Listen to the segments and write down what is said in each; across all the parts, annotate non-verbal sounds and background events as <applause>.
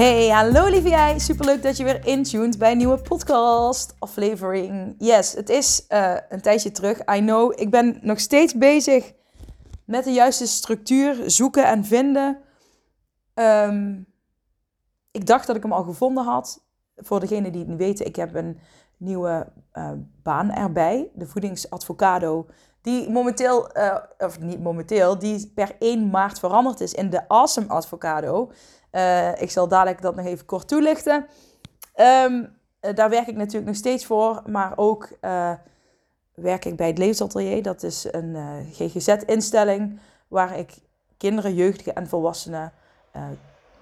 Hey, hallo lieve jij. Superleuk dat je weer intuned bij een nieuwe podcast aflevering. Yes, het is uh, een tijdje terug. I know, ik ben nog steeds bezig met de juiste structuur zoeken en vinden. Um, ik dacht dat ik hem al gevonden had. Voor degenen die het niet weten, ik heb een nieuwe uh, baan erbij. De voedingsadvocado die momenteel, uh, of niet momenteel, die per 1 maart veranderd is in de Awesome Advocado. Uh, ik zal dadelijk dat nog even kort toelichten. Um, daar werk ik natuurlijk nog steeds voor, maar ook uh, werk ik bij het Levensatelier. Dat is een GGZ-instelling waar ik kinderen, jeugdigen en volwassenen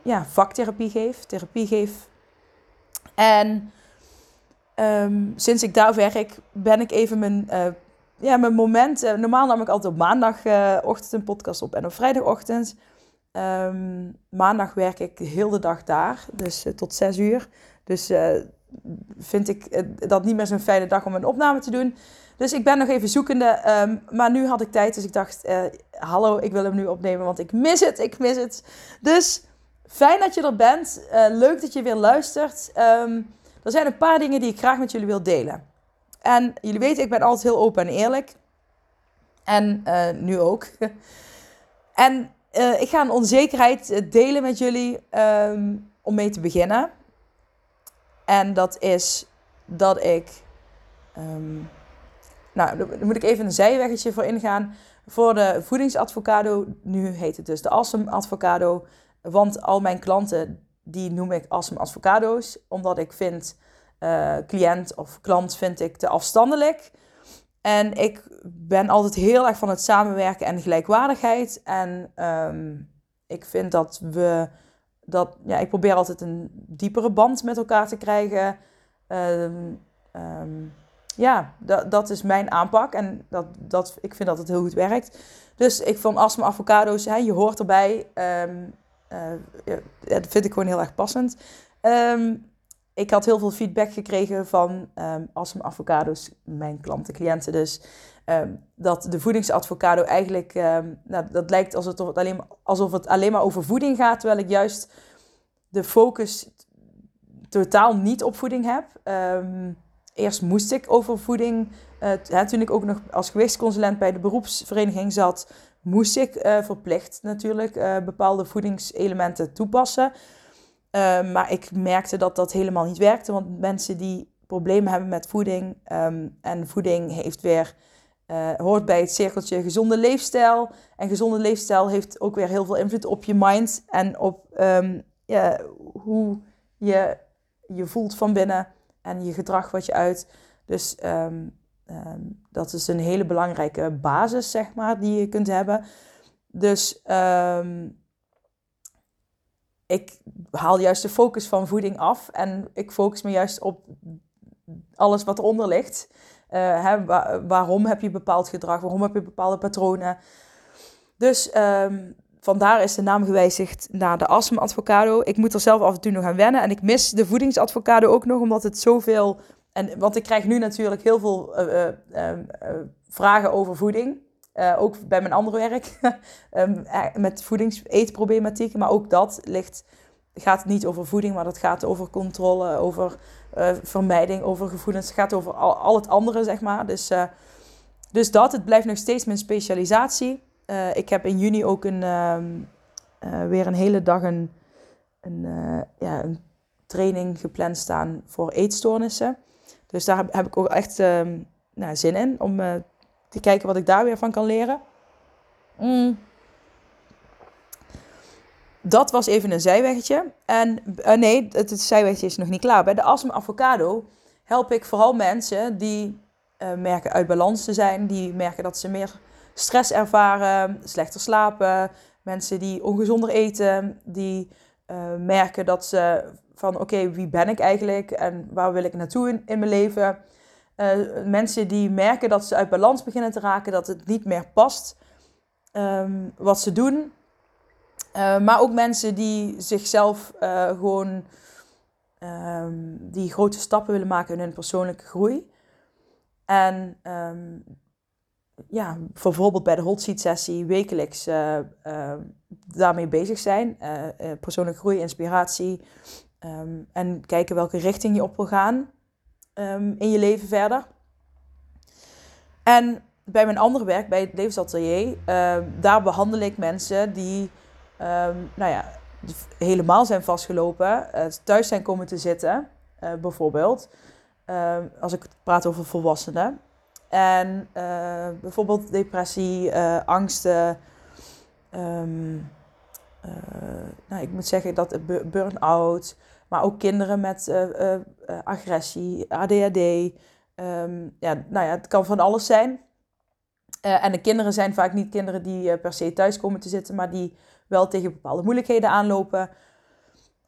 ja, vaktherapie geef, therapie geef. En um, sinds ik daar werk, ben ik even mijn ja, mijn moment. Normaal nam ik altijd op maandagochtend een podcast op en op vrijdagochtend. Um, maandag werk ik heel de dag daar, dus uh, tot zes uur. Dus uh, vind ik dat niet meer zo'n fijne dag om een opname te doen. Dus ik ben nog even zoekende. Um, maar nu had ik tijd, dus ik dacht: hallo, ik wil hem nu opnemen, want ik mis het, ik mis het. Dus fijn dat je er bent. leuk dat je weer luistert. Um, er zijn een paar dingen die ik graag met jullie wil delen. En jullie weten, ik ben altijd heel open en eerlijk. En nu ook. <laughs> en uh, ik ga een onzekerheid eh, delen met jullie um, om mee te beginnen. En dat is dat ik. Um, nou, daar moet ik even een zijweggetje voor ingaan. Voor de voedingsadvocado, nu heet het dus de Awesome Advocado. Want al mijn klanten, die noem ik Awesome Advocado's. Omdat ik vind uh, cliënt of klant vind ik te afstandelijk. En ik ben altijd heel erg van het samenwerken en gelijkwaardigheid. En um, ik vind dat we dat, ja, ik probeer altijd een diepere band met elkaar te krijgen. Um, um, ja, dat, is mijn aanpak en dat, dat, ik vind dat het heel goed werkt. Dus ik vond Asma Avocado's, hè, je hoort erbij, ja, dat vind ik gewoon heel erg passend. Ik had heel veel feedback gekregen van um, ehm, Awesome Avocados, mijn klanten, cliënten dus. Um, dat de voedingsadvocado eigenlijk, um, nou, dat lijkt alsof het, alleen, alsof het alleen maar over voeding gaat, terwijl ik juist de focus totaal niet op voeding heb. eerst moest ik over voeding, uh, hè, toen ik ook nog als gewichtsconsulent bij de beroepsvereniging zat, moest ik uh, verplicht natuurlijk uh, bepaalde voedingselementen toepassen. Um, maar ik merkte dat dat helemaal niet werkte. Want mensen die problemen hebben met voeding. Um, en voeding heeft weer, uh, hoort bij het cirkeltje gezonde leefstijl. En gezonde leefstijl heeft ook weer heel veel invloed op je mind. En op ja, hoe je je voelt van binnen. En je gedrag wat je uit. Dus dat is een hele belangrijke basis, zeg maar, die je kunt hebben. Dus ik haal juist de focus van voeding af en ik focus me juist op alles wat eronder ligt. Uh, hè, waarom heb je bepaald gedrag? Waarom heb je bepaalde patronen? Dus um, vandaar is de naam gewijzigd naar de Asm Advocado. Ik moet er zelf af en toe nog aan wennen. En ik mis de voedingsadvocado ook nog, omdat het zoveel... En, want ik krijg nu natuurlijk heel veel uh, uh, vragen over voeding. Uh, ook bij mijn andere werk um, <laughs> met voedings-eetproblematiek. Maar ook dat ligt, gaat niet over voeding, maar dat gaat over controle, over uh, vermijding, over gevoelens. Het gaat over al, al het andere, zeg maar. Dus, dus dat, het blijft nog steeds mijn specialisatie. ik heb in juni ook een, um, weer een hele dag een, een, ja, een training gepland staan voor eetstoornissen. Dus daar heb, ik ook echt um, nou, zin in om te kijken wat ik daar weer van kan leren. Mm. Dat was even een zijweggetje. En uh, nee, het, het, zijweggetje is nog niet klaar. Bij de Asm Avocado help ik vooral mensen die uh, merken uit balans te zijn. Die merken dat ze meer stress ervaren, slechter slapen. Mensen die ongezonder eten. Die merken dat ze van oké, wie ben ik eigenlijk en waar wil ik naartoe in mijn leven. Mensen die merken dat ze uit balans beginnen te raken, dat het niet meer past um, wat ze doen. maar ook mensen die zichzelf gewoon um, die grote stappen willen maken in hun persoonlijke groei. En um, ja, bijvoorbeeld bij de hot seat sessie wekelijks daarmee bezig zijn. Persoonlijke groei, inspiratie. En kijken welke richting je op wil gaan in je leven verder. En bij mijn andere werk, bij het Levensatelier, daar behandel ik mensen die nou ja, helemaal zijn vastgelopen, uh, thuis zijn komen te zitten, uh, bijvoorbeeld. Als ik praat over volwassenen. En bijvoorbeeld depressie, angsten. Nou, ik moet zeggen dat burn-out, maar ook kinderen met agressie, ADHD. Um, ja, nou ja, het kan van alles zijn. en de kinderen zijn vaak niet kinderen die per se thuis komen te zitten, maar die wel tegen bepaalde moeilijkheden aanlopen.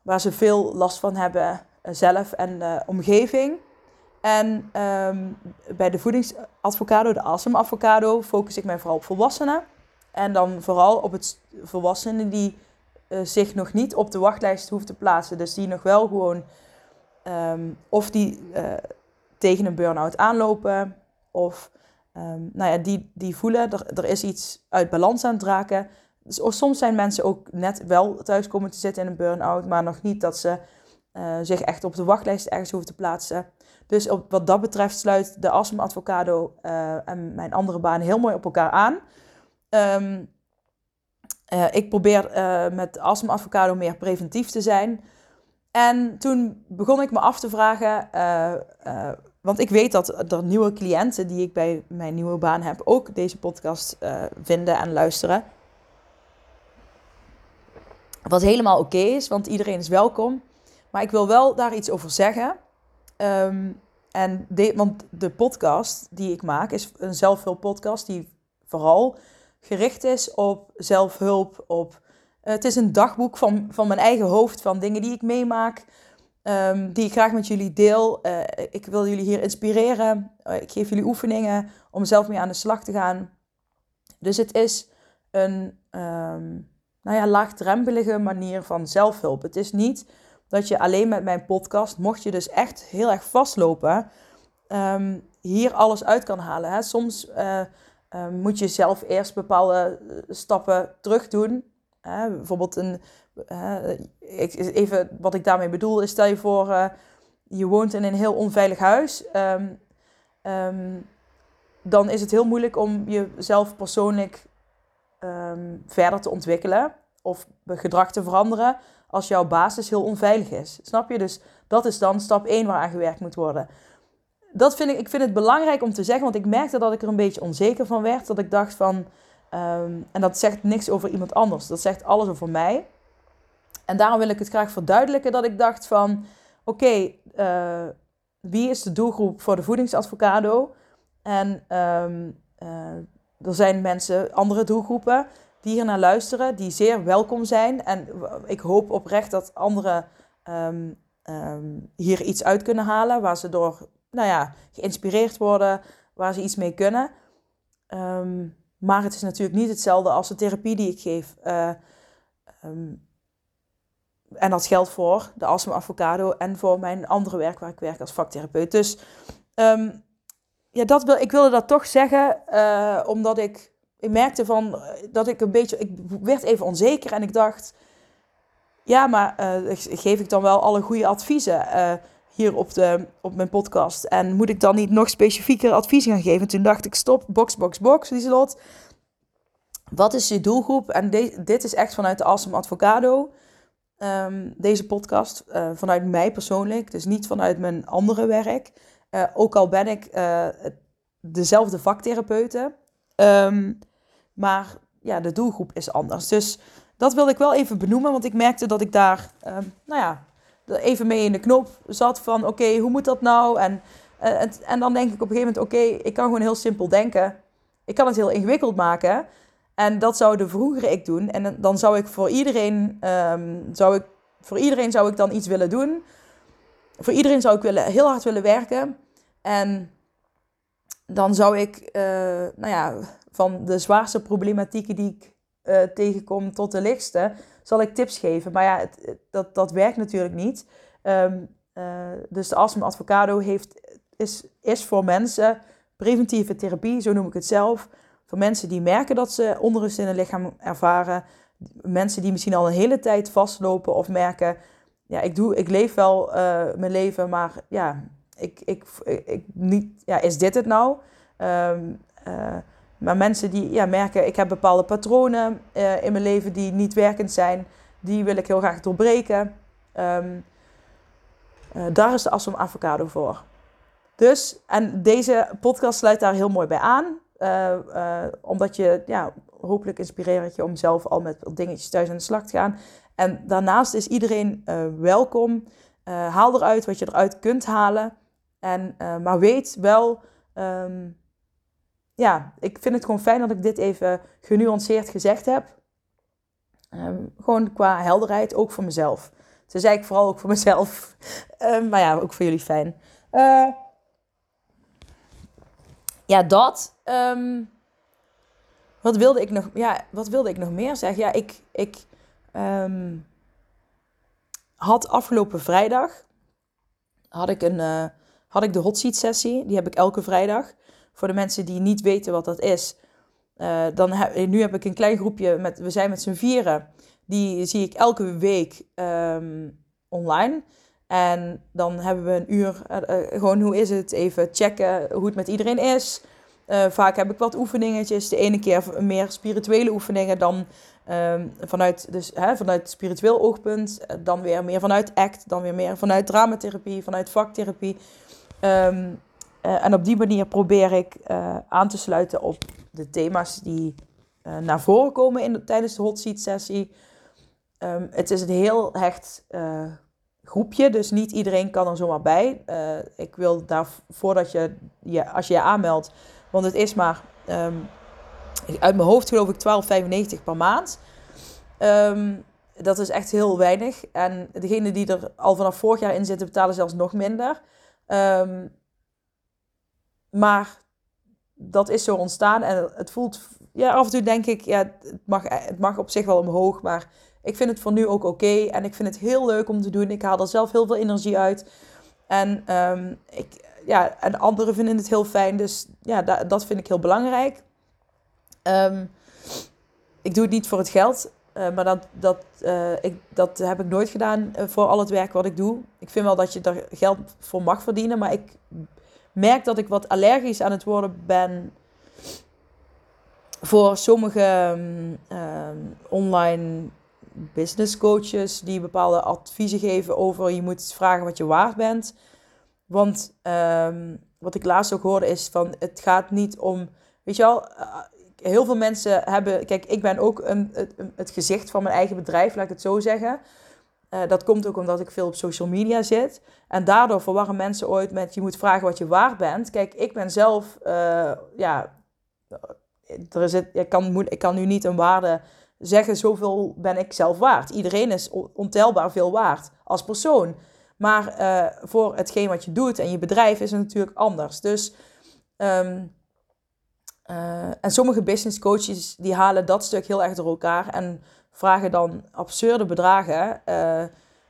Waar ze veel last van hebben eh, zelf en omgeving. En ehm, bij de voedingsadvocado, de awesome avocado, focus ik mij vooral op volwassenen. En dan vooral op het volwassenen die zich nog niet op de wachtlijst hoeven te plaatsen. Dus die nog wel gewoon, um, of die uh, tegen een burn-out aanlopen, of um, nou ja, die, die voelen er, er is iets uit balans aan het raken. Dus soms zijn mensen ook net wel thuis komen te zitten in een burn-out, maar nog niet dat ze uh, zich echt op de wachtlijst ergens hoeven te plaatsen. Dus op, wat dat betreft sluit de Asm Advocado en mijn andere baan heel mooi op elkaar aan. Um, uh, ik probeer met Asm Advocado meer preventief te zijn. En toen begon ik me af te vragen, want ik weet dat er nieuwe cliënten die ik bij mijn nieuwe baan heb ook deze podcast vinden en luisteren. Wat helemaal oké is, want iedereen is welkom. Maar ik wil wel daar iets over zeggen. Um, en de, want de podcast die ik maak is een zelfhulppodcast die vooral gericht is op zelfhulp. Op, uh, het is een dagboek van, van mijn eigen hoofd, van dingen die ik meemaak, um, die ik graag met jullie deel. Uh, ik wil jullie hier inspireren. Uh, ik geef jullie oefeningen om zelf mee aan de slag te gaan. Dus het is een, um, nou ja, laagdrempelige manier van zelfhulp. Het is niet dat je alleen met mijn podcast, mocht je dus echt heel erg vastlopen, um, hier alles uit kan halen. Hè? Soms uh, moet je zelf eerst bepaalde eh, stappen terug doen. Bijvoorbeeld een, ik, even wat ik daarmee bedoel is, stel je voor, je woont in een heel onveilig huis. Um, um, dan is het heel moeilijk om jezelf persoonlijk verder te ontwikkelen of gedrag te veranderen als jouw basis heel onveilig is. Snap je? Dus dat is dan stap 1 waar aan gewerkt moet worden. Dat vind ik, ik vind het belangrijk om te zeggen, want ik merkte dat ik er een beetje onzeker van werd. Dat ik dacht van, um, en dat zegt niks over iemand anders, dat zegt alles over mij. En daarom wil ik het graag verduidelijken dat ik dacht van, oké, eh, wie is de doelgroep voor de voedingsadvocado? En um, uh, er zijn mensen, andere doelgroepen, die hier naar luisteren, die zeer welkom zijn. En ik hoop oprecht dat anderen um, hier iets uit kunnen halen, waar ze door nou ja, geïnspireerd worden, waar ze iets mee kunnen. Um, maar het is natuurlijk niet hetzelfde als de therapie die ik geef. Uh, en dat geldt voor de Asma Avocado en voor mijn andere werk waar ik werk als vaktherapeut. Dus ja, dat wil, ik wilde dat toch zeggen, uh, omdat ik, ik merkte van, eh, dat ik een beetje, ik werd even onzeker en ik dacht, ja, maar geef ik dan wel alle goede adviezen hier op, de, op mijn podcast? En moet ik dan niet nog specifieker adviezen gaan geven? Toen dacht ik, stop, box, box, box, Lieselot. Wat is je doelgroep? En de, dit is echt vanuit de Awesome Advocado. Um, deze podcast, uh, vanuit mij persoonlijk, dus niet vanuit mijn andere werk. Uh, ook al ben ik uh, dezelfde vaktherapeute. Um, maar ja, de doelgroep is anders. Dus dat wilde ik wel even benoemen, want ik merkte dat ik daar, um, nou ja, even mee in de knop zat van oké, hoe moet dat nou? En, uh, en dan denk ik op een gegeven moment, oké, ik kan gewoon heel simpel denken. Ik kan het heel ingewikkeld maken. En dat zou de vroegere ik doen. En dan zou ik voor iedereen, um, zou ik voor iedereen zou ik dan iets willen doen. Voor iedereen zou ik willen, heel hard willen werken. En dan zou ik, uh, nou ja, van de zwaarste problematieken die ik uh, tegenkom tot de lichtste, zal ik tips geven. Maar ja, het, dat, dat werkt natuurlijk niet. Um, uh, dus de Asm Advocado heeft, is, is voor mensen preventieve therapie, zo noem ik het zelf. Voor mensen die merken dat ze onrust in hun lichaam ervaren. Mensen die misschien al een hele tijd vastlopen of merken, ja, ik, doe, ik leef wel uh, mijn leven, maar ja, ik, ik, ik, niet, ja, is dit het nou? Um, uh, maar mensen die ja, merken, ik heb bepaalde patronen uh, in mijn leven die niet werkend zijn, die wil ik heel graag doorbreken. Um, daar is de Assom Avocado voor. Dus, en deze podcast sluit daar heel mooi bij aan. Uh, omdat je, ja, hopelijk inspireert je om zelf al met dingetjes thuis aan de slag te gaan. En daarnaast is iedereen welkom. haal eruit wat je eruit kunt halen. En, maar weet wel, um, ja, ik vind het gewoon fijn dat ik dit even genuanceerd gezegd heb. Um, gewoon qua helderheid, ook voor mezelf. Dus zei ik vooral ook voor mezelf. Um, <laughs> maar ja, ook voor jullie fijn. ja, dat. Um, wat, wilde ik nog, ja, wat wilde ik nog meer zeggen? Ja, ik, ik had afgelopen vrijdag had ik, een, uh, had ik de hot seat sessie. Die heb ik elke vrijdag. Voor de mensen die niet weten wat dat is. Uh, dan nu heb ik een klein groepje, met, we zijn met z'n vieren. Die zie ik elke week um, online. En dan hebben we een uur, uh, gewoon hoe is het, even checken hoe het met iedereen is. Vaak heb ik wat oefeningetjes. De ene keer meer spirituele oefeningen dan um, vanuit, dus, hè, vanuit spiritueel oogpunt. Dan weer meer vanuit ACT. Dan weer meer vanuit dramatherapie, vanuit vaktherapie. Um, uh, en op die manier probeer ik uh, aan te sluiten op de thema's die naar voren komen in de, tijdens de hot seat sessie. Um, het is een heel hecht groepje. Dus niet iedereen kan er zomaar bij. Ik wil daar voordat je, je, als je je aanmeldt, want het is maar um, uit mijn hoofd geloof ik 12,95 per maand. Um, dat is echt heel weinig. En degene die er al vanaf vorig jaar in zitten, betalen zelfs nog minder. Um, maar dat is zo ontstaan en het voelt, ja, af en toe denk ik, ja, het mag, het mag op zich wel omhoog, maar ik vind het voor nu ook oké. En ik vind het heel leuk om te doen. Ik haal er zelf heel veel energie uit. En, um, ik, ja, en anderen vinden het heel fijn. Dus ja, da dat vind ik heel belangrijk. Um, ik doe het niet voor het geld. Uh, maar dat, dat, uh, ik, dat heb ik nooit gedaan uh, voor al het werk wat ik doe. Ik vind wel dat je er geld voor mag verdienen. Maar ik merk dat ik wat allergisch aan het worden ben voor sommige um, online business coaches die bepaalde adviezen geven over je moet vragen wat je waard bent. Want um, wat ik laatst ook hoorde is van het gaat niet om, weet je wel, uh, heel veel mensen hebben, kijk ik ben ook een, het, het, gezicht van mijn eigen bedrijf, laat ik het zo zeggen. Uh, dat komt ook omdat ik veel op social media zit. En daardoor verwarren mensen ooit met je moet vragen wat je waard bent. Kijk, ik ben zelf, uh, ja, er is het, ik, kan, ik kan nu niet een waarde zeggen zoveel ben ik zelf waard. Iedereen is ontelbaar veel waard als persoon. Maar uh, voor hetgeen wat je doet en je bedrijf is het natuurlijk anders. Dus, uh, en sommige business coaches die halen dat stuk heel erg door elkaar en vragen dan absurde bedragen. Uh,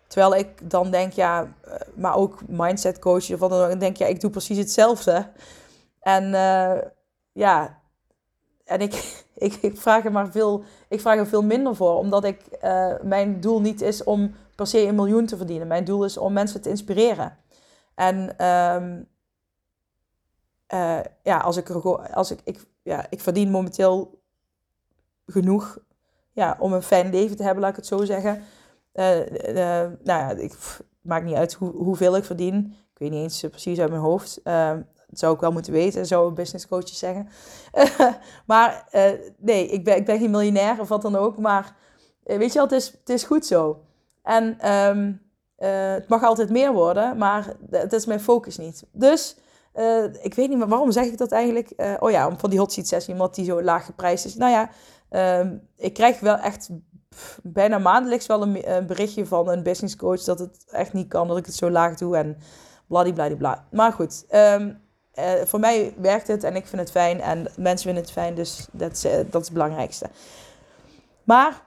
terwijl ik dan denk, ja, maar ook mindset coaches of wat dan ook, denk ja, ik doe precies hetzelfde. En ja, en ik, <laughs> ik, ik, vraag er maar veel, ik vraag er veel minder voor, omdat ik, mijn doel niet is om per se een miljoen te verdienen. Mijn doel is om mensen te inspireren. En uh, ja, als ik, als ik, ik, ja, ik verdien momenteel genoeg ja, om een fijn leven te hebben, laat ik het zo zeggen. Uh, nou ja, ik, maakt niet uit hoe, hoeveel ik verdien. Ik weet niet eens precies uit mijn hoofd. Ehm, dat zou ik wel moeten weten, zou een business coach zeggen. <laughs> maar nee, ik ben, ik ben geen miljonair of wat dan ook. Maar weet je wel, het is, het is goed zo. En uh, het mag altijd meer worden, maar dat is mijn focus niet. Dus ik weet niet waarom zeg ik dat eigenlijk? oh ja, van die hot seat sessie, omdat die zo laag geprijsd is. Nou ja, um, ik krijg wel echt bijna maandelijks wel een, berichtje van een business coach dat het echt niet kan, dat ik het zo laag doe en bladibladibla. Maar goed, um, voor mij werkt het en ik vind het fijn en mensen vinden het fijn, dus dat is, dat is het belangrijkste. Maar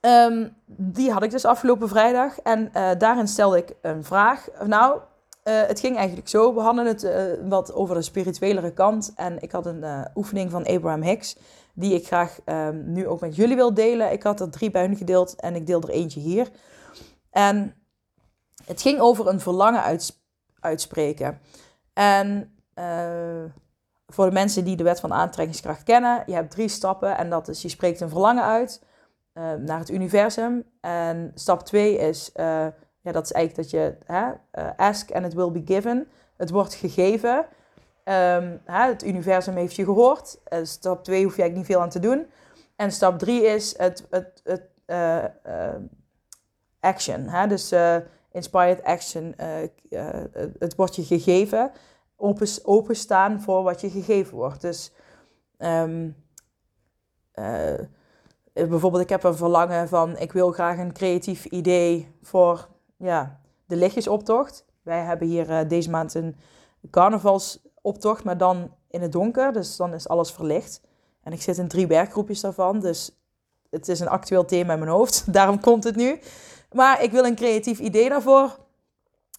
um, die had ik dus afgelopen vrijdag en uh, daarin stelde ik een vraag. Nou, uh, het ging eigenlijk zo. We hadden het uh, wat over de spirituelere kant. En ik had een uh, oefening van Abraham Hicks. Die ik graag um, nu ook met jullie wil delen. Ik had er drie bij hun gedeeld. En ik deel er eentje hier. En het ging over een verlangen uits uitspreken. En voor de mensen die de wet van aantrekkingskracht kennen. Je hebt drie stappen. En dat is je spreekt een verlangen uit. naar het universum. En stap twee is ja, dat is eigenlijk dat je hè, uh, ask and it will be given. Het wordt gegeven. Um, hè, het universum heeft je gehoord. Uh, stap 2 hoef je eigenlijk niet veel aan te doen. En stap 3 is het, het, het uh, action. Hè? Dus inspired action. het wordt je gegeven. Open, openstaan voor wat je gegeven wordt. Dus um, bijvoorbeeld, ik heb een verlangen van: ik wil graag een creatief idee voor ja, de lichtjesoptocht. Wij hebben hier uh, deze maand een carnavalsoptocht, maar dan in het donker. Dus dan is alles verlicht. En ik zit in drie werkgroepjes daarvan. Dus het is een actueel thema in mijn hoofd. <laughs> Daarom komt het nu. Maar ik wil een creatief idee daarvoor.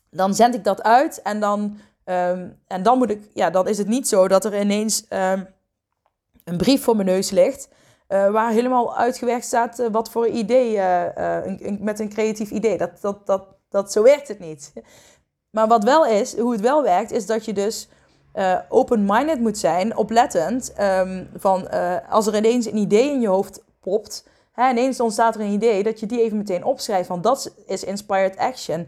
Dan zend ik dat uit en dan, um, en dan, moet ik, ja, dan is het niet zo dat er ineens um, een brief voor mijn neus ligt. Uh, waar helemaal uitgewerkt staat uh, wat voor idee, uh, een, met een creatief idee. Dat, dat, dat, dat, zo werkt het niet. <laughs> Maar wat wel is, hoe het wel werkt, is dat je dus open-minded moet zijn, oplettend. Um, van als er ineens een idee in je hoofd popt, hè, ineens ontstaat er een idee, dat je die even meteen opschrijft. Want dat is inspired action.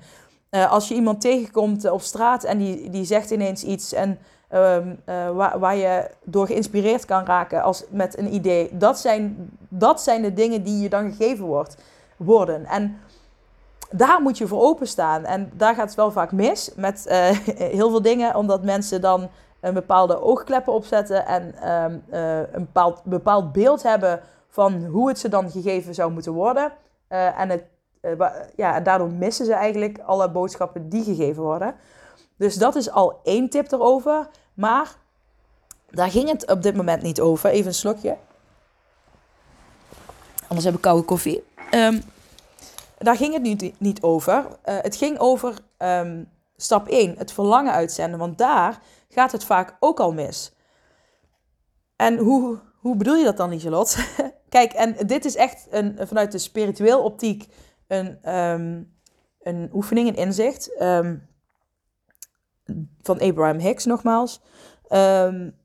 als je iemand tegenkomt op straat en die, die zegt ineens iets en Um, uh, waar, je door geïnspireerd kan raken als, met een idee. Dat zijn, dat zijn de dingen die je dan gegeven wordt, worden. En daar moet je voor openstaan. En daar gaat het wel vaak mis met uh, <laughs> heel veel dingen, omdat mensen dan een bepaalde oogkleppen opzetten en um, uh, een bepaald, bepaald beeld hebben van hoe het ze dan gegeven zou moeten worden. en het, ja, daardoor missen ze eigenlijk alle boodschappen die gegeven worden. Dus dat is al één tip erover. Maar daar ging het op dit moment niet over. Even een slokje. Anders heb ik koude koffie. Um, daar ging het niet, niet over. Uh, het ging over um, stap 1, het verlangen uitzenden. Want daar gaat het vaak ook al mis. En hoe, hoe bedoel je dat dan, Lieselot? <laughs> Kijk, en dit is echt een, vanuit de spiritueel optiek een, um, een oefening, een inzicht. Um, van Abraham Hicks nogmaals. Um,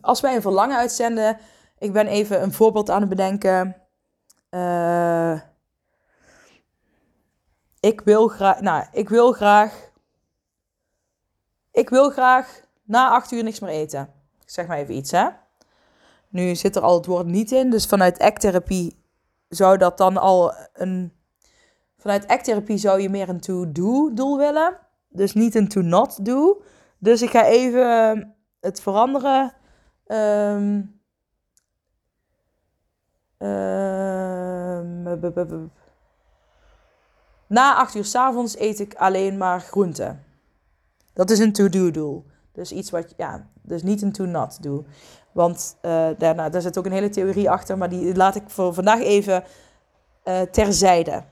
als wij een verlangen uitzenden, ik ben even een voorbeeld aan het bedenken. Uh, ik wil graag, nou, ik wil graag, ik wil graag na acht uur niks meer eten. Ik zeg maar even iets, hè. Nu zit er al het woord niet in, dus vanuit acttherapie zou dat dan al een, vanuit acttherapie zou je meer een to-do doel willen. Dus niet een to not do. Dus ik ga even ehm, het veranderen. Um, um, na acht uur s avonds eet ik alleen maar groenten. Dat is een to-do doel. Dus iets wat, ja, dus niet een to-not do. Want uh, daarna, daar zit ook een hele theorie achter, maar die laat ik voor vandaag even uh, terzijde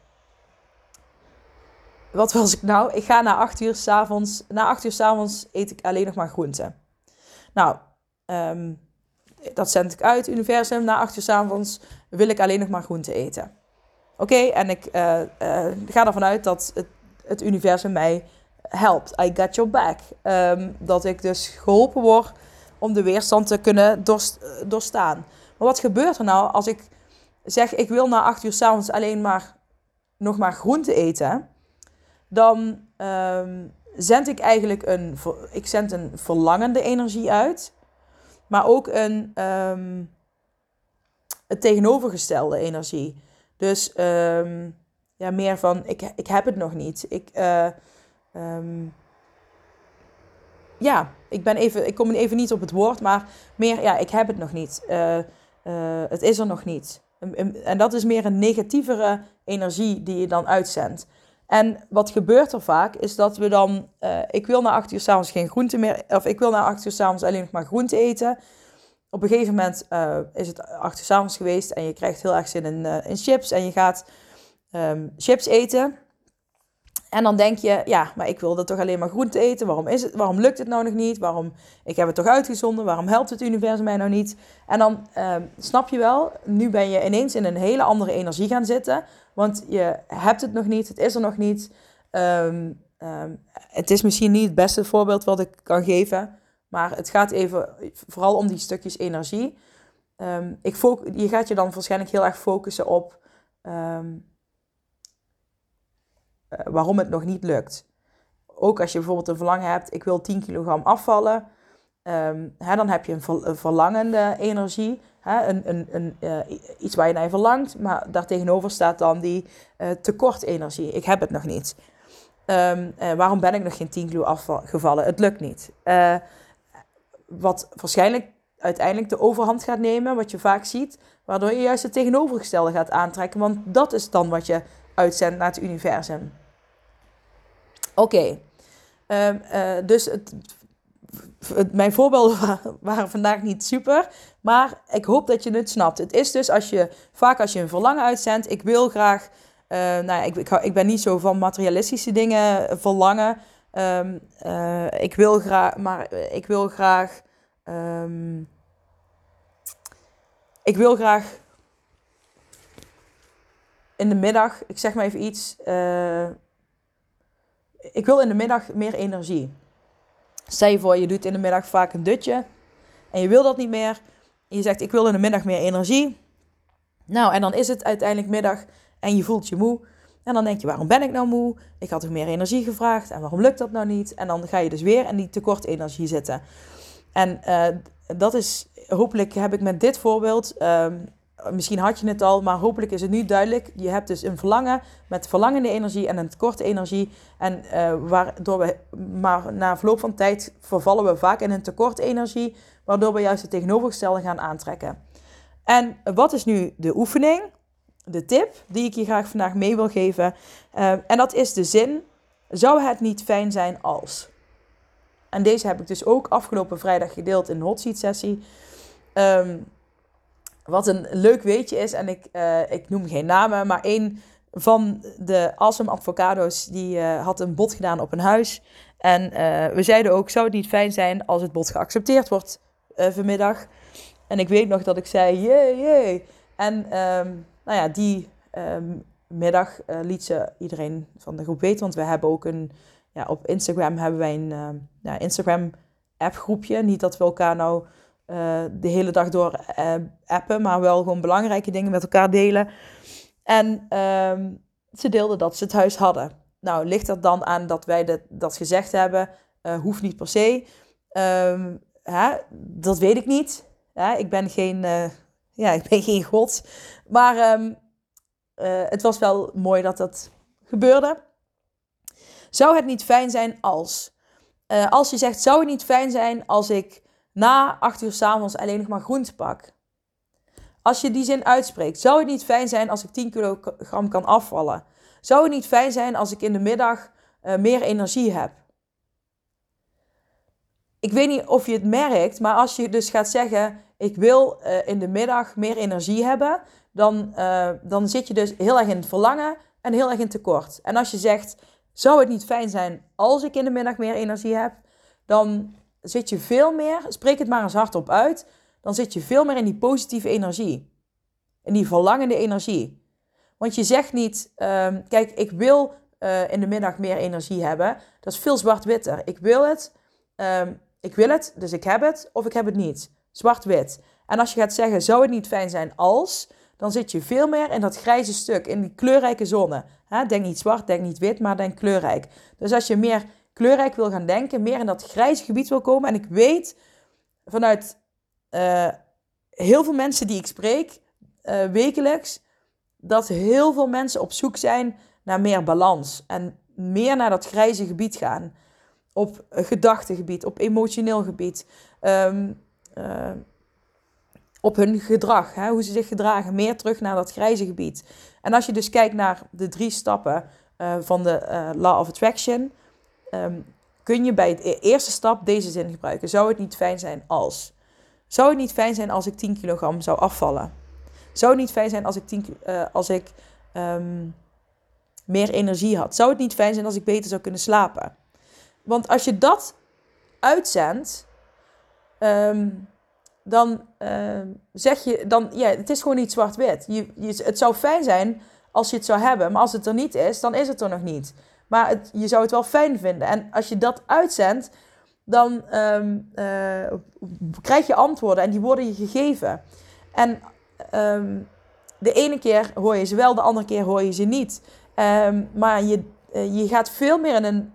wat was ik nou? Ik ga na acht uur s'avonds. Na acht uur s'avonds eet ik alleen nog maar groenten. Nou, um, dat zend ik uit, universum. Na acht uur s'avonds wil ik alleen nog maar groenten eten. Oké, en ik uh, uh, ga ervan uit dat het, het, universum mij helpt. I got your back. Um, dat ik dus geholpen word om de weerstand te kunnen dorst, doorstaan. Maar wat gebeurt er nou als ik zeg: ik wil na acht uur s'avonds alleen maar nog maar groenten eten? Dan um, zend ik eigenlijk een, ik zend een verlangende energie uit, maar ook een um, tegenovergestelde energie. Dus um, ja, meer van ik, ik heb het nog niet. Ik, uh, ja, ik ben even, ik kom even niet op het woord, maar meer ja, ik heb het nog niet. Uh, uh, het is er nog niet. En dat is meer een negatievere energie die je dan uitzendt. En wat gebeurt er vaak is dat we dan, uh, ik wil na acht uur s'avonds geen groente meer, of ik wil na acht uur s'avonds alleen nog maar groente eten. Op een gegeven moment uh, is het acht uur s'avonds geweest en je krijgt heel erg zin in, uh, in chips en je gaat um, chips eten. En dan denk je, ja, maar ik wilde toch alleen maar groente eten. Waarom, is het, waarom lukt het nou nog niet? Waarom, ik heb het toch uitgezonden. Waarom helpt het universum mij nou niet? En dan uh, snap je wel, nu ben je ineens in een hele andere energie gaan zitten. Want je hebt het nog niet, het is er nog niet. Um, um, het is misschien niet het beste voorbeeld wat ik kan geven. Maar het gaat even vooral om die stukjes energie. ik je gaat je dan waarschijnlijk heel erg focussen op... Eh, waarom het nog niet lukt. Ook als je bijvoorbeeld een verlangen hebt, ik wil 10 kilogram afvallen. Um, hè, dan heb je een, verlangende energie. Hè, een, een, een, uh, iets waar je naar verlangt. Maar daartegenover staat dan die uh, tekortenergie. Ik heb het nog niet. Um, waarom ben ik nog geen 10 kilo afgevallen? Het lukt niet. wat waarschijnlijk uiteindelijk de overhand gaat nemen, wat je vaak ziet, waardoor je juist het tegenovergestelde gaat aantrekken. Want dat is dan wat je uitzendt naar het universum. Oké, ehm, eh, dus het, mijn voorbeelden <laughs> waren vandaag niet super, maar ik hoop dat je het snapt. Het is dus als je vaak als je een verlangen uitzendt, ik wil graag, uh, nou, ik, ik, ik, ben niet zo van materialistische dingen verlangen. Um, uh, ik wil graag, maar ik wil graag, um, ik wil graag in de middag, ik zeg maar even iets. Ik wil in de middag meer energie. Stel voor, je doet in de middag vaak een dutje. En je wil dat niet meer. En je zegt, ik wil in de middag meer energie. Nou, en dan is het uiteindelijk middag en je voelt je moe. En dan denk je, waarom ben ik nou moe? Ik had toch meer energie gevraagd. En waarom lukt dat nou niet? En dan ga je dus weer in die tekort energie zitten. En uh, dat is, hopelijk heb ik met dit voorbeeld um, misschien had je het al, maar hopelijk is het nu duidelijk. Je hebt dus een verlangen met verlangende energie en een tekorte energie. En uh, waardoor we, maar na verloop van tijd vervallen we vaak in een tekort energie, waardoor we juist het tegenovergestelde gaan aantrekken. En wat is nu de oefening, de tip die ik je graag vandaag mee wil geven? Uh, en dat is de zin: zou het niet fijn zijn als? En deze heb ik dus ook afgelopen vrijdag gedeeld in de hot seat sessie. Um, wat een leuk weetje is, en ik, uh, ik noem geen namen, maar één van de Awesome Avocado's die uh, had een bod gedaan op een huis. En uh, we zeiden ook, zou het niet fijn zijn als het bod geaccepteerd wordt vanmiddag? En ik weet nog dat ik zei, jee, jee. En um, nou ja, die um, middag liet ze iedereen van de groep weten, want we hebben ook een, ja, op Instagram hebben wij een ja, Instagram appgroepje. Niet dat we elkaar nou uh, de hele dag door uh, appen, maar wel gewoon belangrijke dingen met elkaar delen. En uh, ze deelden dat ze het huis hadden. Nou, ligt er dan aan dat wij de, dat gezegd hebben? Uh, hoeft niet per se. Um, hè? Dat weet ik niet. Ik ben geen, ja, <laughs> ik ben geen god. Maar um, het was wel mooi dat dat gebeurde. Zou het niet fijn zijn als? als je zegt, zou het niet fijn zijn als ik na 8 uur s'avonds alleen nog maar groente pak. Als je die zin uitspreekt, zou het niet fijn zijn als ik 10 kilogram kan afvallen? Zou het niet fijn zijn als ik in de middag uh, meer energie heb? Ik weet niet of je het merkt, maar als je dus gaat zeggen: Ik wil uh, in de middag meer energie hebben, dan, uh, dan zit je dus heel erg in het verlangen en heel erg in tekort. En als je zegt: Zou het niet fijn zijn als ik in de middag meer energie heb, dan zit je veel meer, spreek het maar eens hardop uit, dan zit je veel meer in die positieve energie. In die verlangende energie. Want je zegt niet, um, kijk, ik wil uh, in de middag meer energie hebben. Dat is veel zwart-witter. Ik wil het, um, ik wil het, dus ik heb het, of ik heb het niet. Zwart-wit. En als je gaat zeggen, zou het niet fijn zijn als, dan zit je veel meer in dat grijze stuk, in die kleurrijke zone. Denk niet zwart, denk niet wit, maar denk kleurrijk. Dus als je meer kleurrijk wil gaan denken, meer in dat grijze gebied wil komen. En ik weet vanuit uh, heel veel mensen die ik spreek uh, wekelijks, dat heel veel mensen op zoek zijn naar meer balans en meer naar dat grijze gebied gaan. Op gedachtegebied, op emotioneel gebied, um, uh, op hun gedrag, hè, hoe ze zich gedragen, meer terug naar dat grijze gebied. En als je dus kijkt naar de drie stappen van de Law of Attraction, um, kun je bij de eerste stap deze zin gebruiken. Zou het niet fijn zijn als? Zou het niet fijn zijn als ik 10 kilogram zou afvallen? Zou het niet fijn zijn als ik, 10, uh, als ik um, meer energie had? Zou het niet fijn zijn als ik beter zou kunnen slapen? Want als je dat uitzendt, um, dan zeg je, dan, ja, het is gewoon niet zwart-wit. Je, je, het zou fijn zijn als je het zou hebben, maar als het er niet is, dan is het er nog niet. Maar je zou het wel fijn vinden. En als je dat uitzendt, dan um, uh, krijg je antwoorden en die worden je gegeven. En um, de ene keer hoor je ze wel, de andere keer hoor je ze niet. Um, maar je, uh, je gaat veel meer in een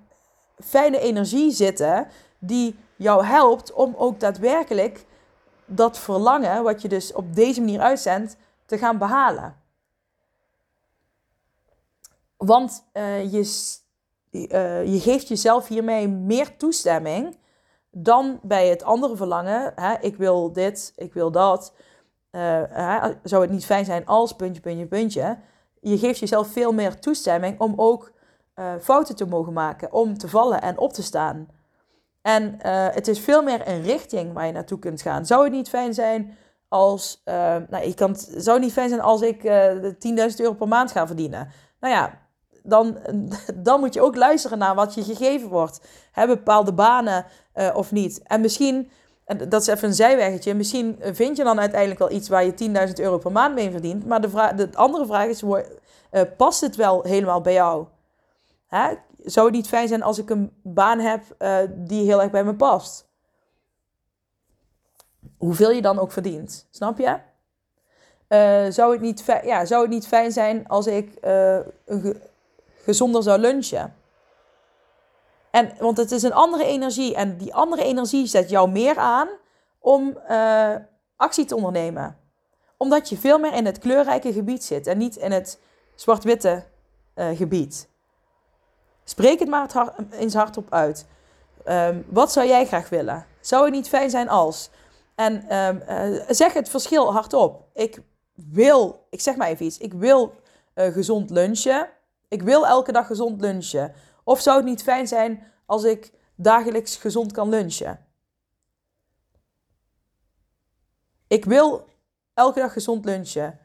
fijne energie zitten die jou helpt om ook daadwerkelijk dat verlangen, wat je dus op deze manier uitzendt, te gaan behalen. Want uh, je, je geeft jezelf hiermee meer toestemming dan bij het andere verlangen. Hè, ik wil dit, ik wil dat. Uh, hè, zou het niet fijn zijn als puntje, puntje, puntje. Je geeft jezelf veel meer toestemming om ook fouten te mogen maken, om te vallen en op te staan. En het is veel meer een richting waar je naartoe kunt gaan. Zou het niet fijn zijn als. Nou, je kan, zou het niet fijn zijn als ik uh, 10.000 euro per maand ga verdienen? Nou ja, dan, dan moet je ook luisteren naar wat je gegeven wordt. Bepaalde banen of niet? En misschien, dat is even een zijweggetje, misschien vind je dan uiteindelijk wel iets waar je 10.000 euro per maand mee verdient. Maar de, vraag, de andere vraag is: past het wel helemaal bij jou? Zou het niet fijn zijn als ik een baan heb uh, die heel erg bij me past? Hoeveel je dan ook verdient, snap je? Zou, het niet ja, zou het niet fijn zijn als ik ge gezonder zou lunchen? En, want het is een andere energie en die andere energie zet jou meer aan om actie te ondernemen. Omdat je veel meer in het kleurrijke gebied zit en niet in het zwart-witte gebied. Spreek het maar eens hardop uit. Um, wat zou jij graag willen? Zou het niet fijn zijn als? En um, uh, zeg het verschil hardop. Ik wil, ik zeg maar even iets, ik wil gezond lunchen. Ik wil elke dag gezond lunchen. Of zou het niet fijn zijn als ik dagelijks gezond kan lunchen? Ik wil elke dag gezond lunchen.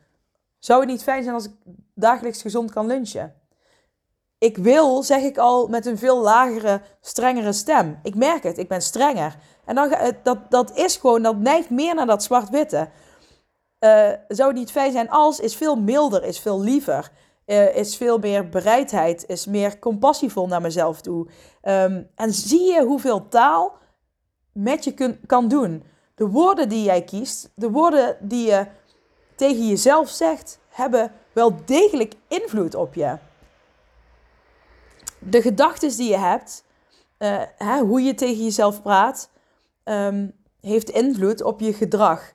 Zou het niet fijn zijn als ik dagelijks gezond kan lunchen? ik wil, zeg ik al met een veel lagere, strengere stem. Ik merk het, ik ben strenger. En dan, dat, dat is gewoon, dat neigt meer naar dat zwart-witte. Uh, zou het niet fijn zijn als, is veel milder, is veel liever. Uh, is veel meer bereidheid, is meer compassievol naar mezelf toe. Um, en zie je hoeveel taal met je kun, kan doen. De woorden die jij kiest, de woorden die je tegen jezelf zegt, hebben wel degelijk invloed op je de gedachten die je hebt, uh, hè, hoe je tegen jezelf praat, um, heeft invloed op je gedrag.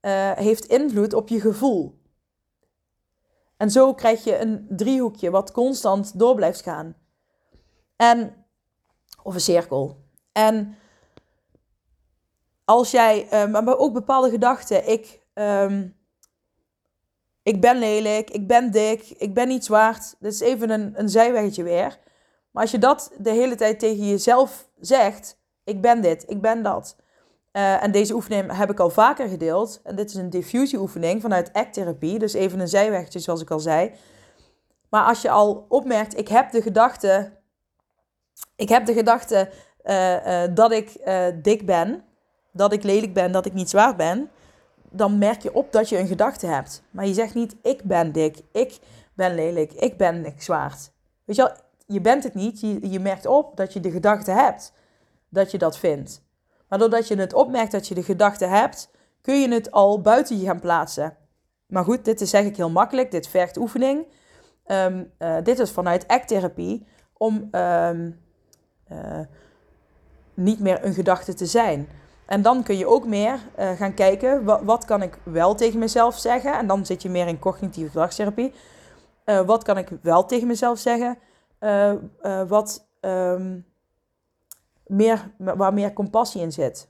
Uh, heeft invloed op je gevoel. En zo krijg je een driehoekje wat constant door blijft gaan. En, of een cirkel. En als jij, um, maar ook bepaalde gedachten, ik, um, ik ben lelijk, ik ben dik, ik ben niet waard. Dit is even een, een zijweggetje weer. Maar als je dat de hele tijd tegen jezelf zegt, ik ben dit, ik ben dat. Uh, en deze oefening heb ik al vaker gedeeld. En dit is een diffusieoefening vanuit ACT-therapie. Dus even een zijwegje, zoals ik al zei. Maar als je al opmerkt, ik heb de gedachte, ik heb de gedachte uh, uh, dat ik dik ben, dat ik lelijk ben, dat ik niet zwaar ben, dan merk je op dat je een gedachte hebt. Maar je zegt niet, ik ben dik, ik ben lelijk, ik ben niks zwaard. Weet je wel, je bent het niet. Je merkt op dat je de gedachte hebt dat je dat vindt. Maar doordat je het opmerkt dat je de gedachte hebt, kun je het al buiten je gaan plaatsen. Maar goed, dit is zeg ik heel makkelijk. Dit vergt oefening. Um, uh, dit is vanuit ACT-therapie om um, uh, niet meer een gedachte te zijn. En dan kun je ook meer uh, gaan kijken, wat, wat, kan ik wel tegen mezelf zeggen? En dan zit je meer in cognitieve gedragstherapie. wat kan ik wel tegen mezelf zeggen? wat um, meer, waar meer compassie in zit.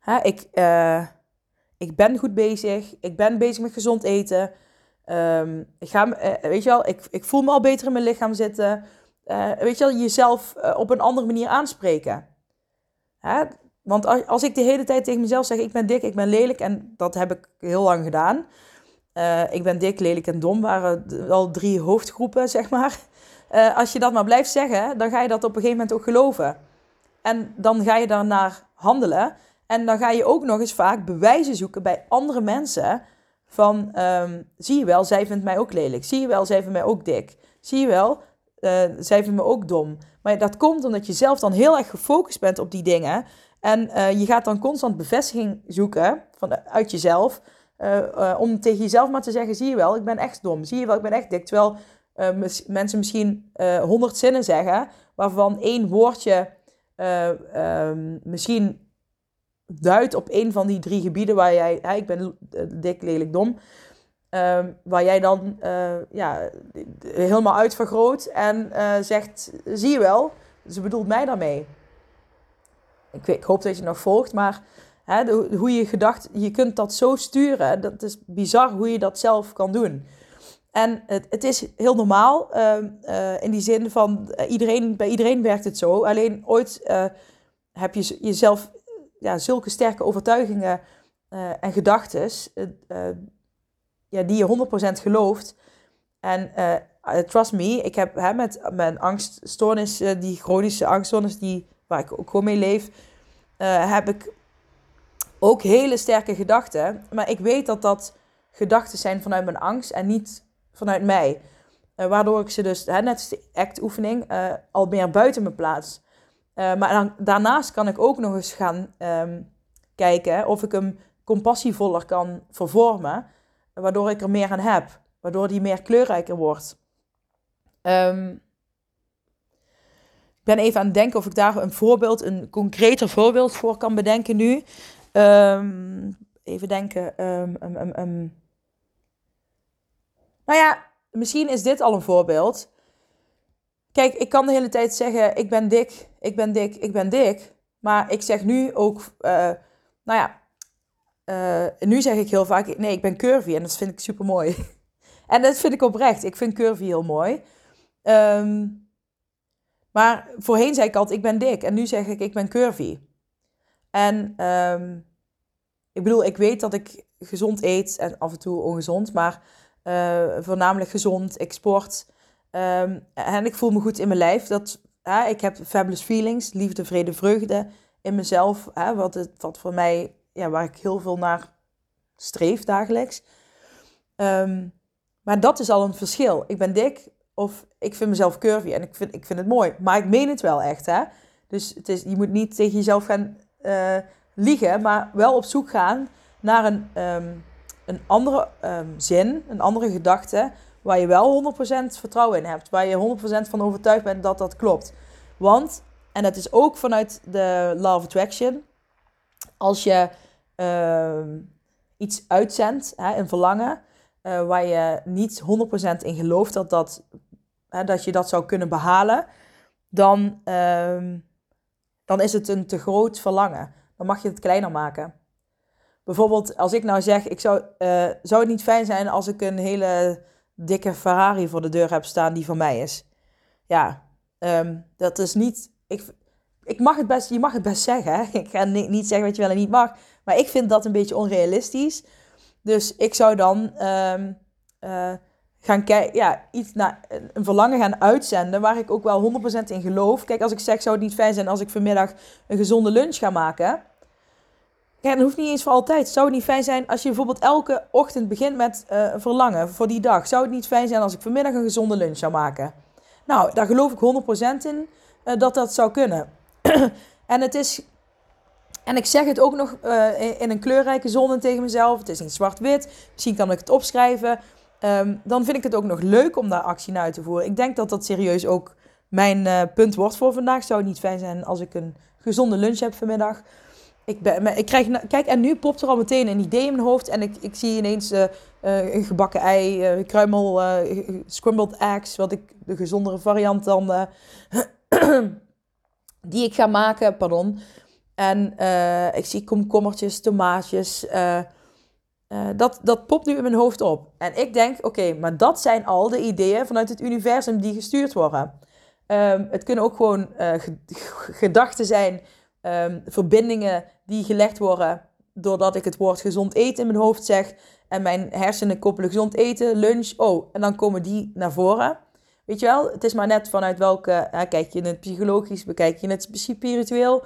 Hè, ik, uh, ik ben goed bezig. Ik ben bezig met gezond eten. Um, ik ga, uh, weet je wel, ik, ik voel me al beter in mijn lichaam zitten. Uh, weet je wel, jezelf op een andere manier aanspreken. Hè? Want als, als ik de hele tijd tegen mezelf zeg, ik ben dik, ik ben lelijk, en dat heb ik heel lang gedaan. ik ben dik, lelijk en dom waren al drie hoofdgroepen, <laughs> zeg maar. Als je dat maar blijft zeggen, dan ga je dat op een gegeven moment ook geloven. En dan ga je daarnaar handelen. En dan ga je ook nog eens vaak bewijzen zoeken bij andere mensen. Van, um, zie je wel, zij vindt mij ook lelijk. Zie je wel, zij vindt mij ook dik. Zie je wel, uh, zij vindt me ook dom. Maar dat komt omdat je zelf dan heel erg gefocust bent op die dingen. En uh, je gaat dan constant bevestiging zoeken van, uit jezelf. Om tegen jezelf maar te zeggen, zie je wel, ik ben echt dom. Zie je wel, ik ben echt dik. Terwijl mensen misschien honderd zinnen zeggen, waarvan één woordje um, misschien duidt op een van die drie gebieden waar jij, ik ben dik, lelijk, dom, uh, waar jij dan ja, helemaal uitvergroot en zegt, zie je wel, ze bedoelt mij daarmee. Ik, ik hoop dat je nog volgt, maar hè, hoe je gedacht, je kunt dat zo sturen, dat is bizar hoe je dat zelf kan doen. En het, het is heel normaal, ehm, in die zin van, iedereen, bij iedereen werkt het zo, alleen ooit heb je jezelf ja, zulke sterke overtuigingen en gedachten, ja, die je 100% gelooft. En trust me, ik heb hè, met mijn angststoornis, die chronische angststoornis, die, waar ik ook gewoon mee leef, heb ik ook hele sterke gedachten. Maar ik weet dat dat gedachten zijn vanuit mijn angst en niet vanuit mij. waardoor ik ze dus, hè, net als de act-oefening, al meer buiten me plaats. Uh, maar dan, daarnaast kan ik ook nog eens gaan um, kijken of ik hem compassievoller kan vervormen, waardoor ik er meer aan heb, waardoor die meer kleurrijker wordt. Um, ik ben even aan het denken of ik daar een voorbeeld, een concreter voorbeeld voor kan bedenken nu. Um, even denken. Nou ja, misschien is dit al een voorbeeld. Kijk, ik kan de hele tijd zeggen: ik ben dik, ik ben dik, ik ben dik. Maar ik zeg nu ook, uh, nou ja, uh, nu zeg ik heel vaak: nee, ik ben curvy en dat vind ik super mooi. <laughs> en dat vind ik oprecht. Ik vind curvy heel mooi. Um, maar voorheen zei ik altijd: ik ben dik. En nu zeg ik: ik ben curvy. En um, ik bedoel, ik weet dat ik gezond eet en af en toe ongezond, maar uh, voornamelijk gezond. Ik sport. Um, en ik voel me goed in mijn lijf. Dat, ik heb fabulous feelings, liefde, vrede, vreugde in mezelf. Wat, het, wat voor mij, ja, waar ik heel veel naar streef dagelijks. Um, maar dat is al een verschil. Ik ben dik of ik vind mezelf curvy en ik vind, ik vind het mooi. Maar ik meen het wel echt. Hè? Dus het is, je moet niet tegen jezelf gaan uh, liegen, maar wel op zoek gaan naar een, um, een andere zin, een andere gedachte waar je wel 100% vertrouwen in hebt. Waar je 100% van overtuigd bent dat dat klopt. Want, en dat is ook vanuit de Law of Attraction, als je uh, iets uitzendt, hè, een verlangen, uh, waar je niet 100% in gelooft dat, dat, hè, dat je dat zou kunnen behalen, dan, uh, dan is het een te groot verlangen. Dan mag je het kleiner maken. Bijvoorbeeld, als ik nou zeg, ik zou, uh, zou het niet fijn zijn als ik een hele dikke Ferrari voor de deur heb staan die van mij is. Ja, um, dat is niet. Ik, ik mag het best, je mag het best zeggen. Hè? <laughs> Ik ga niet zeggen wat je wel en niet mag. Maar ik vind dat een beetje onrealistisch. Dus ik zou dan um, uh, gaan kijken, ja, iets naar een verlangen gaan uitzenden waar ik ook wel 100% in geloof. Kijk, als ik zeg, zou het niet fijn zijn als ik vanmiddag een gezonde lunch ga maken? Ja, dat hoeft niet eens voor altijd. Zou het niet fijn zijn als je bijvoorbeeld elke ochtend begint met uh, verlangen voor die dag? Zou het niet fijn zijn als ik vanmiddag een gezonde lunch zou maken? Nou, daar geloof ik 100% in uh, dat dat zou kunnen. <clears throat> en het is. En ik zeg het ook nog uh, in een kleurrijke zone tegen mezelf. Het is niet zwart-wit. Misschien kan ik het opschrijven. Um, dan vind ik het ook nog leuk om daar actie naar uit te voeren. Ik denk dat dat serieus ook mijn punt wordt voor vandaag. Zou het niet fijn zijn als ik een gezonde lunch heb vanmiddag? Ik, ben, ik krijg, kijk, en nu popt er al meteen een idee in mijn hoofd. En ik, ik zie ineens uh, uh, een gebakken ei, uh, kruimel, scrambled eggs. Wat ik, de gezondere variant dan, <clears throat> die ik ga maken, pardon. En ik zie komkommertjes, tomaatjes. Dat, dat popt nu in mijn hoofd op. En ik denk, oké, maar dat zijn al de ideeën vanuit het universum die gestuurd worden. Um, het kunnen ook gewoon gedachten zijn, um, verbindingen die gelegd worden doordat ik het woord gezond eten in mijn hoofd zeg. En mijn hersenen koppelen gezond eten, lunch, oh, en dan komen die naar voren. Weet je wel, het is maar net vanuit welke, kijk je het psychologisch, bekijk je het spiritueel.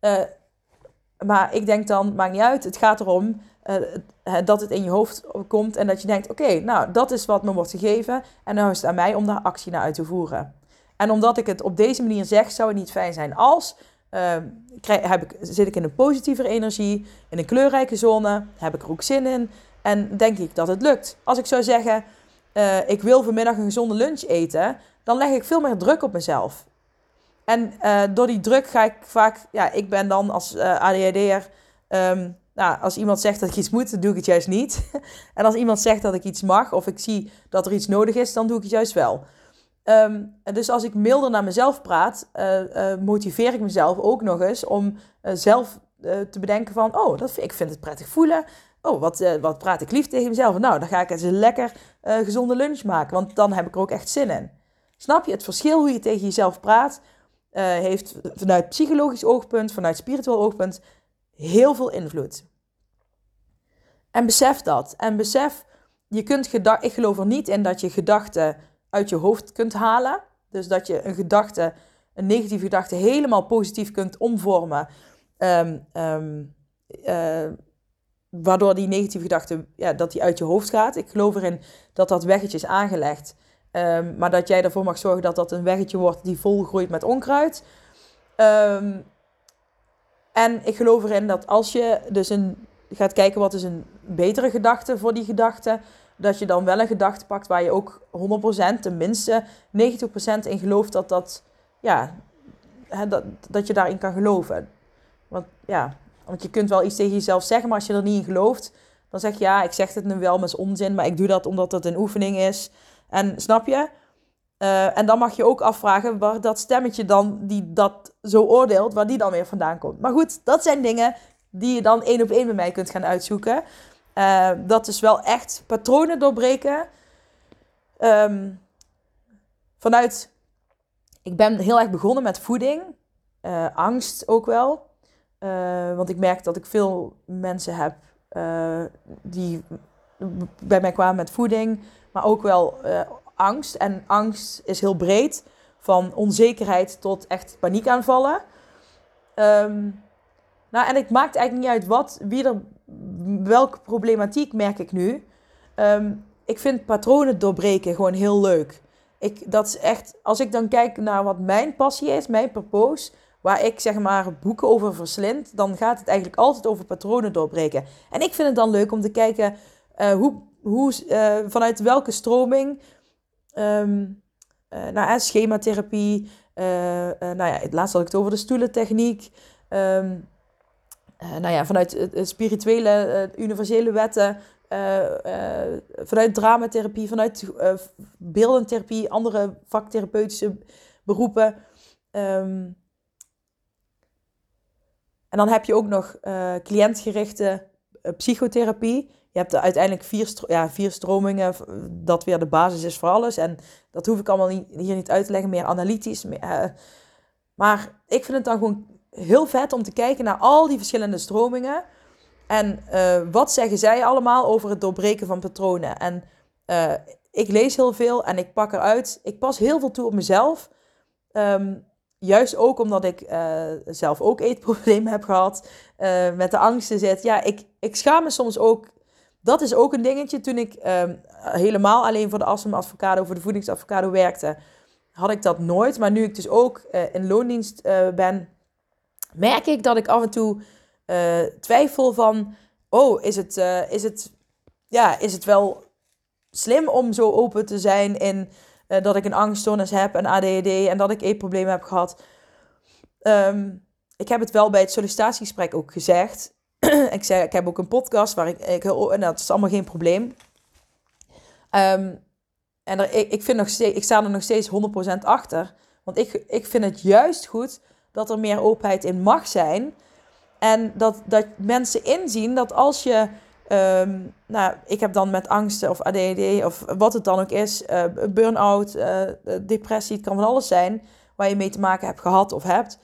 Uh, maar ik denk dan, maakt niet uit, het gaat erom uh, dat het in je hoofd komt en dat je denkt, oké, nou, dat is wat me wordt gegeven en nu is het aan mij om daar actie naar uit te voeren. En omdat ik het op deze manier zeg, zou het niet fijn zijn als krijg, heb zit ik in een positievere energie, in een kleurrijke zone, heb ik er ook zin in en denk ik dat het lukt. Als ik zou zeggen, uh, ik wil vanmiddag een gezonde lunch eten, dan leg ik veel meer druk op mezelf. En uh, door die druk ga ik vaak, ja, ik ben dan als eh, ADHD'er, um, ehm, nou, als iemand zegt dat ik iets moet, dan doe ik het juist niet. <laughs> en als iemand zegt dat ik iets mag of ik zie dat er iets nodig is, dan doe ik het juist wel. Um, dus als ik milder naar mezelf praat, uh, motiveer ik mezelf ook nog eens om zelf te bedenken van, oh, dat ik vind het prettig voelen. Oh, wat, wat praat ik lief tegen mezelf? Nou, dan ga ik eens een lekker gezonde lunch maken, want dan heb ik er ook echt zin in. Snap je het verschil hoe je tegen jezelf praat? heeft vanuit psychologisch oogpunt, vanuit spiritueel oogpunt, heel veel invloed. En besef dat. En besef, je kunt gedachten, ik geloof er niet in dat je gedachten uit je hoofd kunt halen. Dus dat je een gedachte, een negatieve gedachte, helemaal positief kunt omvormen. Um, um, uh, waardoor die negatieve gedachte, ja, dat die uit je hoofd gaat. Ik geloof erin dat dat weggetje is aangelegd. Um, maar dat jij ervoor mag zorgen dat dat een weggetje wordt die volgroeit met onkruid. En ik geloof erin dat als je dus een, gaat kijken wat is een betere gedachte voor die gedachte, dat je dan wel een gedachte pakt waar je ook 100%, tenminste 90% in gelooft dat dat, ja, dat, dat je daarin kan geloven. Want ja, want je kunt wel iets tegen jezelf zeggen, maar als je er niet in gelooft, dan zeg je ja, ik zeg het nu wel, met onzin, maar ik doe dat omdat het een oefening is. En snap je? Uh, en dan mag je ook afvragen waar dat stemmetje dan, die dat zo oordeelt, waar die dan weer vandaan komt. Maar goed, dat zijn dingen die je dan één op één bij mij kunt gaan uitzoeken. Uh, dat is wel echt patronen doorbreken. Um, vanuit, ik ben heel erg begonnen met voeding. Uh, angst ook wel. want ik merk dat ik veel mensen heb die bij mij kwamen met voeding maar ook wel angst. En angst is heel breed, van onzekerheid tot echt paniekaanvallen. Um, nou, en het maakt eigenlijk niet uit wat, wie er, welke problematiek merk ik nu. Um, ik vind patronen doorbreken gewoon heel leuk. Ik, dat is echt, als ik dan kijk naar wat mijn passie is, mijn purpose, waar ik zeg maar boeken over verslind, dan gaat het eigenlijk altijd over patronen doorbreken. En ik vind het dan leuk om te kijken uh, hoe hoe, uh, vanuit welke stroming, um, uh, nou, schematherapie, nou ja, laatst had ik het over de stoelentechniek, um, nou ja, vanuit spirituele, universele wetten, vanuit dramatherapie, vanuit beeldentherapie, andere vaktherapeutische beroepen. Um, en dan heb je ook nog cliëntgerichte psychotherapie je hebt uiteindelijk vier, ja, vier stromingen, dat weer de basis is voor alles. En dat hoef ik allemaal hier niet uit te leggen, meer analytisch. Uh, maar ik vind het dan gewoon heel vet om te kijken naar al die verschillende stromingen. En uh, wat zeggen zij allemaal over het doorbreken van patronen? En uh, ik lees heel veel en ik pak eruit. Ik pas heel veel toe op mezelf. Um, juist ook omdat ik uh, zelf ook eetproblemen heb gehad. Met de angsten zit. Ja, ik, ik schaam me soms ook dat is ook een dingetje. Toen ik ehm, helemaal alleen voor de Assem Advocado, voor de voedingsadvocado werkte, had ik dat nooit. Maar nu ik dus ook in loondienst ben, merk ik dat ik af en toe uh, twijfel van... Oh, is het, is, het, ja, is het wel slim om zo open te zijn in dat ik een angststoornis heb en ADHD en dat ik eetproblemen heb gehad? Um, ik heb het wel bij het sollicitatiegesprek ook gezegd. <clears throat> ik zei, ik heb ook een podcast waar ik, ik en dat is allemaal geen probleem. Um, en ik, ik, vind nog steeds, ik sta er nog steeds 100% achter. Want ik, ik vind het juist goed dat er meer openheid in mag zijn. En dat, dat mensen inzien dat als je, ehm, nou, ik heb dan met angsten of ADHD of wat het dan ook is, uh, burn-out, uh, depressie, het kan van alles zijn waar je mee te maken hebt gehad of hebt.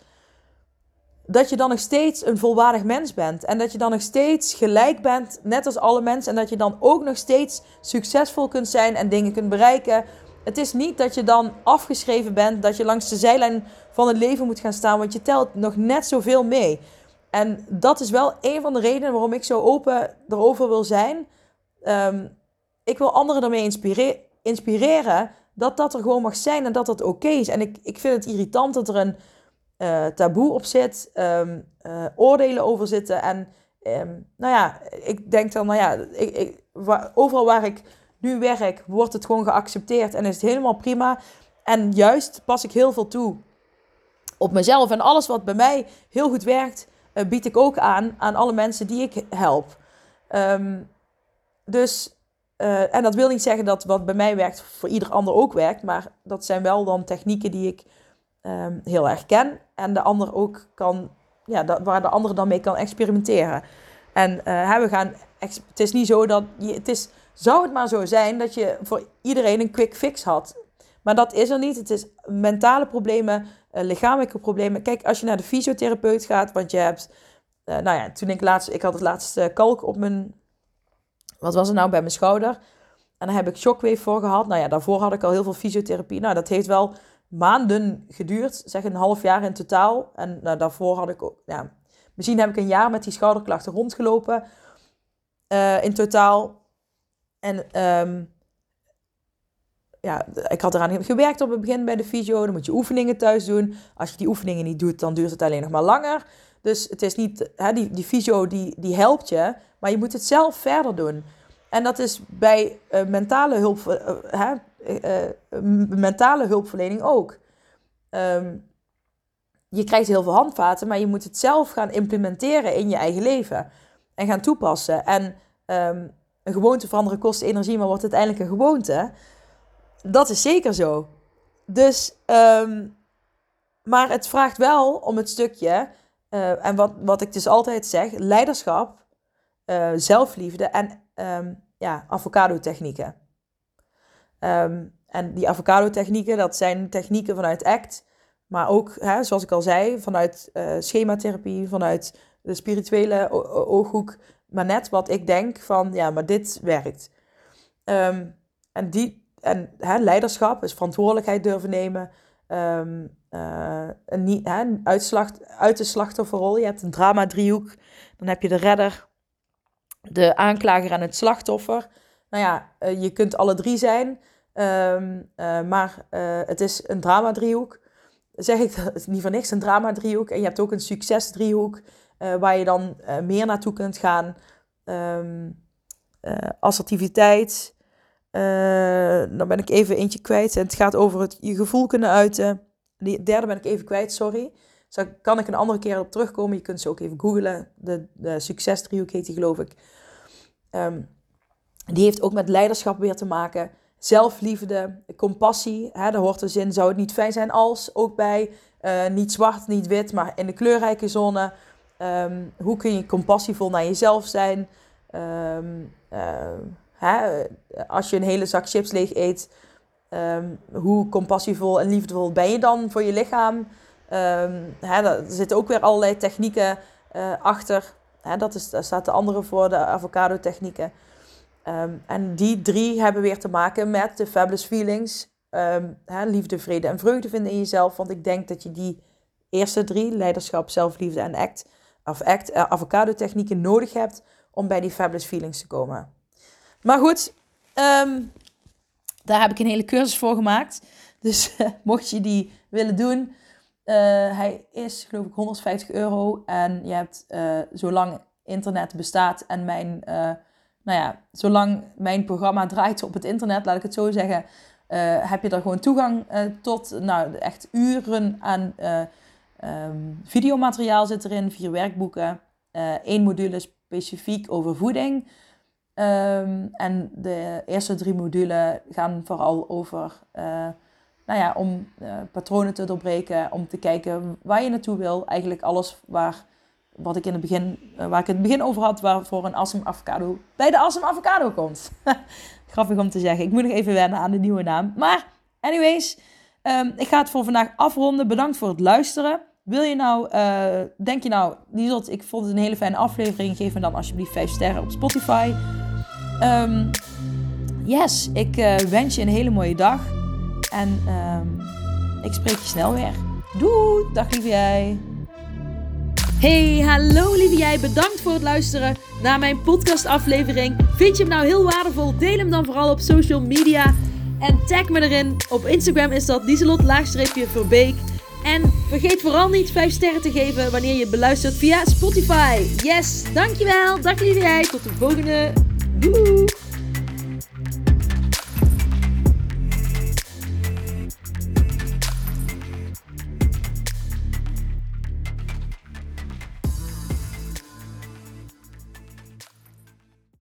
Dat je dan nog steeds een volwaardig mens bent. En dat je dan nog steeds gelijk bent, net als alle mensen. En dat je dan ook nog steeds succesvol kunt zijn en dingen kunt bereiken. Het is niet dat je dan afgeschreven bent, dat je langs de zijlijn van het leven moet gaan staan, want je telt nog net zoveel mee. En dat is wel een van de redenen waarom ik zo open erover wil zijn. Ehm, ik wil anderen ermee inspireren, dat dat er gewoon mag zijn en dat dat oké is. En ik, ik vind het irritant dat er een uh, taboe op zit, um, uh, oordelen over zitten. En um, nou ja, ik denk dan, nou ja, ik, ik, overal waar ik nu werk, wordt het gewoon geaccepteerd en is het helemaal prima. En juist pas ik heel veel toe op mezelf. En alles wat bij mij heel goed werkt, uh, bied ik ook aan aan alle mensen die ik help. Um, dus, uh, en dat wil niet zeggen dat wat bij mij werkt voor ieder ander ook werkt. Maar dat zijn wel dan technieken die ik um, heel erg ken. En de ander ook kan, ja, dat, waar de ander dan mee kan experimenteren. En uh, we gaan, het is niet zo dat, je, het is, zou het maar zo zijn dat je voor iedereen een quick fix had. Maar dat is er niet. Het is mentale problemen, uh, lichamelijke problemen. Kijk, als je naar de fysiotherapeut gaat, want je hebt, uh, nou ja, toen ik laatst, ik had het laatste kalk op mijn, wat was het nou, bij mijn schouder. En daar heb ik shockwave voor gehad. Nou ja, daarvoor had ik al heel veel fysiotherapie. Nou, dat heeft wel maanden geduurd, zeg een half jaar in totaal. En nou, daarvoor had ik ook, ja, misschien heb ik een jaar met die schouderklachten rondgelopen uh, in totaal. En um, ja, ik had eraan gewerkt op het begin bij de fysio. Dan moet je oefeningen thuis doen. Als je die oefeningen niet doet, dan duurt het alleen nog maar langer. Dus het is niet, hè, die, die fysio die, die helpt je, maar je moet het zelf verder doen. En dat is bij uh, mentale, hulp, uh, mentale hulpverlening ook. Um, je krijgt heel veel handvaten, maar je moet het zelf gaan implementeren in je eigen leven. En gaan toepassen. En um, een gewoonte veranderen kost energie, maar wordt uiteindelijk een gewoonte. Dat is zeker zo. Dus, um, maar het vraagt wel om het stukje, uh, en wat, wat ik dus altijd zeg, leiderschap, uh, zelfliefde en um, ja, avocado-technieken. Um, en die avocado-technieken, dat zijn technieken vanuit ACT, maar ook, hè, zoals ik al zei, vanuit uh, schematherapie, vanuit de spirituele ooghoek, maar net wat ik denk van, ja, maar dit werkt. Um, en die, en hè, leiderschap is verantwoordelijkheid durven nemen. Um, uh, een, hè, uitslag, uit de slachtofferrol. Je hebt een drama-driehoek. Dan heb je de redder, de aanklager en het slachtoffer. Nou ja, uh, je kunt alle drie zijn. Um, uh, maar het is een drama-driehoek. Zeg ik dat <laughs> niet voor niks, een drama-driehoek. En je hebt ook een succes-driehoek. Waar je dan meer naartoe kunt gaan. Um, assertiviteit, uh, dan ben ik even eentje kwijt. En het gaat over het je gevoel kunnen uiten. Die derde ben ik even kwijt, sorry. Daar kan ik een andere keer op terugkomen. Je kunt ze ook even googlen. De, de succesdriehoek heet die, geloof ik. Um, die heeft ook met leiderschap weer te maken. Zelfliefde, compassie. Hè, daar hoort de zin, zou het niet fijn zijn als. Ook bij niet zwart, niet wit, maar in de kleurrijke zone. Um, hoe kun je compassievol naar jezelf zijn? Um, uh, Hè, als je een hele zak chips leeg eet, hoe compassievol en liefdevol ben je dan voor je lichaam? Hè, er zitten ook weer allerlei technieken uh, achter. Hè, dat is, daar staat de andere voor, de avocado-technieken. En die drie hebben weer te maken met de fabulous feelings. Hè, liefde, vrede en vreugde vinden in jezelf. Want ik denk dat je die eerste drie, leiderschap, zelfliefde en act, of act, uh, avocado-technieken nodig hebt om bij die fabulous feelings te komen. Maar goed, um, daar heb ik een hele cursus voor gemaakt. Dus <laughs> mocht je die willen doen, uh, hij is geloof ik 150 euro. En je hebt, zolang internet bestaat en mijn, nou ja, zolang mijn programma draait op het internet, laat ik het zo zeggen, heb je er gewoon toegang tot. Nou, echt uren aan um, videomateriaal zit erin, vier werkboeken, één module specifiek over voeding. Um, en de eerste drie modules gaan vooral over, uh, nou ja, om uh, patronen te doorbreken, om te kijken waar je naartoe wil. Eigenlijk alles waar, wat ik in het begin, eh, waar ik het begin over had, waarvoor een awesome avocado bij de awesome avocado komt. <laughs> Grappig om te zeggen. Ik moet nog even wennen aan de nieuwe naam. Maar, anyways, ehm, ik ga het voor vandaag afronden. Bedankt voor het luisteren. Wil je nou, uh, denk je nou, Lieselt, ik vond het een hele fijne aflevering. Geef me dan alsjeblieft 5 sterren op Spotify. Um, yes, ik uh, wens je een hele mooie dag. En um, ik spreek je snel weer. Doei, dag lieve jij. Hey, hallo lieve jij. Bedankt voor het luisteren naar mijn podcastaflevering. Vind je hem nou heel waardevol? Deel hem dan vooral op social media. En tag me erin. Op Instagram is dat Lieselot-Verbeek. En vergeet vooral niet 5 sterren te geven wanneer je beluistert via Spotify. Yes, dankjewel. Dag jij. Tot de volgende. Doei.